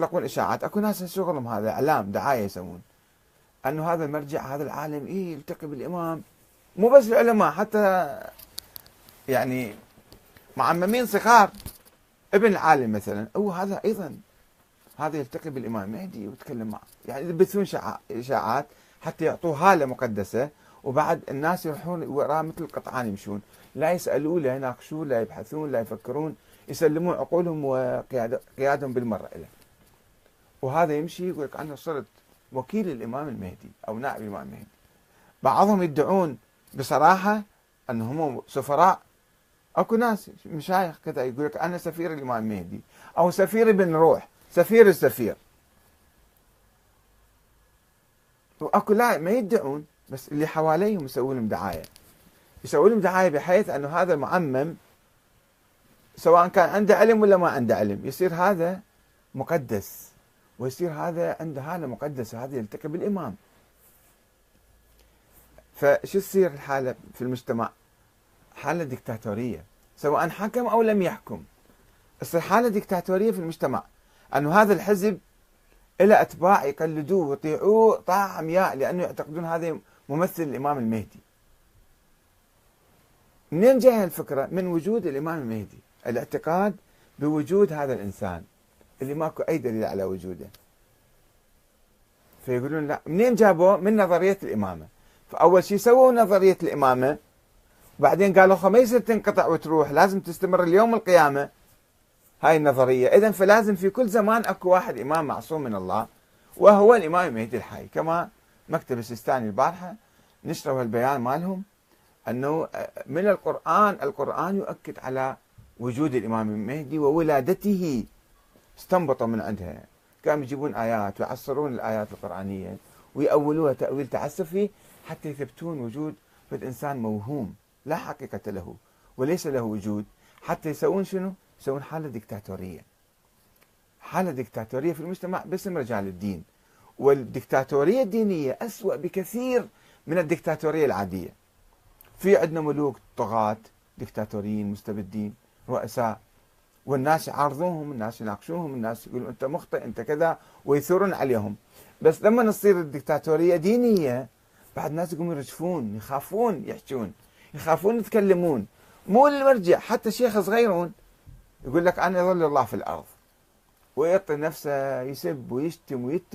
يطلقون إشاعات. أكو ناس شغلهم هذا إعلام دعاية يسوون. أنه هذا المرجع هذا العالم إيه يلتقي بالإمام. مو بس العلماء حتى يعني معممين صغار. ابن العالم مثلا هو هذا أيضا. هذا يلتقي بالإمام المهدي ويتكلم معه. يعني يلبسون إشاعات حتى يعطوه هالة مقدسة وبعد الناس يروحون وراه مثل القطعان يمشون. لا يسالون لا يناقشون لا يبحثون لا يفكرون. يسلمون عقولهم وقيادهم بالمرة له وهذا يمشي يقول لك أنا صرت وكيل الإمام المهدي أو نائب الإمام المهدي. بعضهم يدعون بصراحة أنهم سفراء. أكو ناس مشايخ كذا يقول لك أنا سفير الإمام المهدي أو سفير ابن روح سفير السفير. وأكو لا ما يدعون بس اللي حواليهم يسوون لهم دعاية. يسوون لهم دعاية بحيث أنه هذا المعمم سواء كان عنده علم ولا ما عنده علم يصير هذا مقدس. ويصير هذا عنده حاله مقدسه هذا يلتقي بالإمام فشو تصير الحالة في المجتمع؟ حالة ديكتاتورية سواء حكم أو لم يحكم تصير حالة ديكتاتورية في المجتمع انه هذا الحزب له أتباع يقلدوه ويطيعوه طاعه عمياء لأنه يعتقدون هذا ممثل الإمام المهدي. منين جاي الفكرة؟ من وجود الإمام المهدي، الاعتقاد بوجود هذا الإنسان اللي ماكو أي دليل على وجوده. فيقولون لا منين جابوه؟ من نظرية الإمامة. فأول شيء سووا نظرية الإمامة وبعدين قالوا ما يصير تنقطع وتروح لازم تستمر اليوم القيامة هاي النظرية، اذا فلازم في كل زمان أكو واحد إمام معصوم من الله وهو الإمام المهدي الحي كما مكتب السيستاني البارحة نشروا البيان مالهم أنه من القرآن القرآن يؤكد على وجود الإمام المهدي وولادته استنبطوا من عندها. كانوا يجيبون آيات ويعصرون الآيات القرآنية ويأولوها تأويل تعسفي حتى يثبتون وجود انسان موهوم لا حقيقة له وليس له وجود. حتى يسوون شنو؟ يسوون حالة ديكتاتورية. حالة ديكتاتورية في المجتمع باسم رجال الدين. والديكتاتورية الدينية أسوأ بكثير من الديكتاتورية العادية. في عندنا ملوك طغاة ديكتاتوريين مستبدين رؤساء. والناس يعارضوهم الناس يناقشوهم الناس يقولون أنت مخطئ أنت كذا ويثورون عليهم. بس لما تصير الدكتاتورية دينية بعد الناس يقومون يرجفون يخافون يحجون يخافون يتكلمون. مو المرجع حتى شيخ صغيرون يقول لك أنا يظل الله في الأرض ويعطي نفسه يسب ويشتم ويتم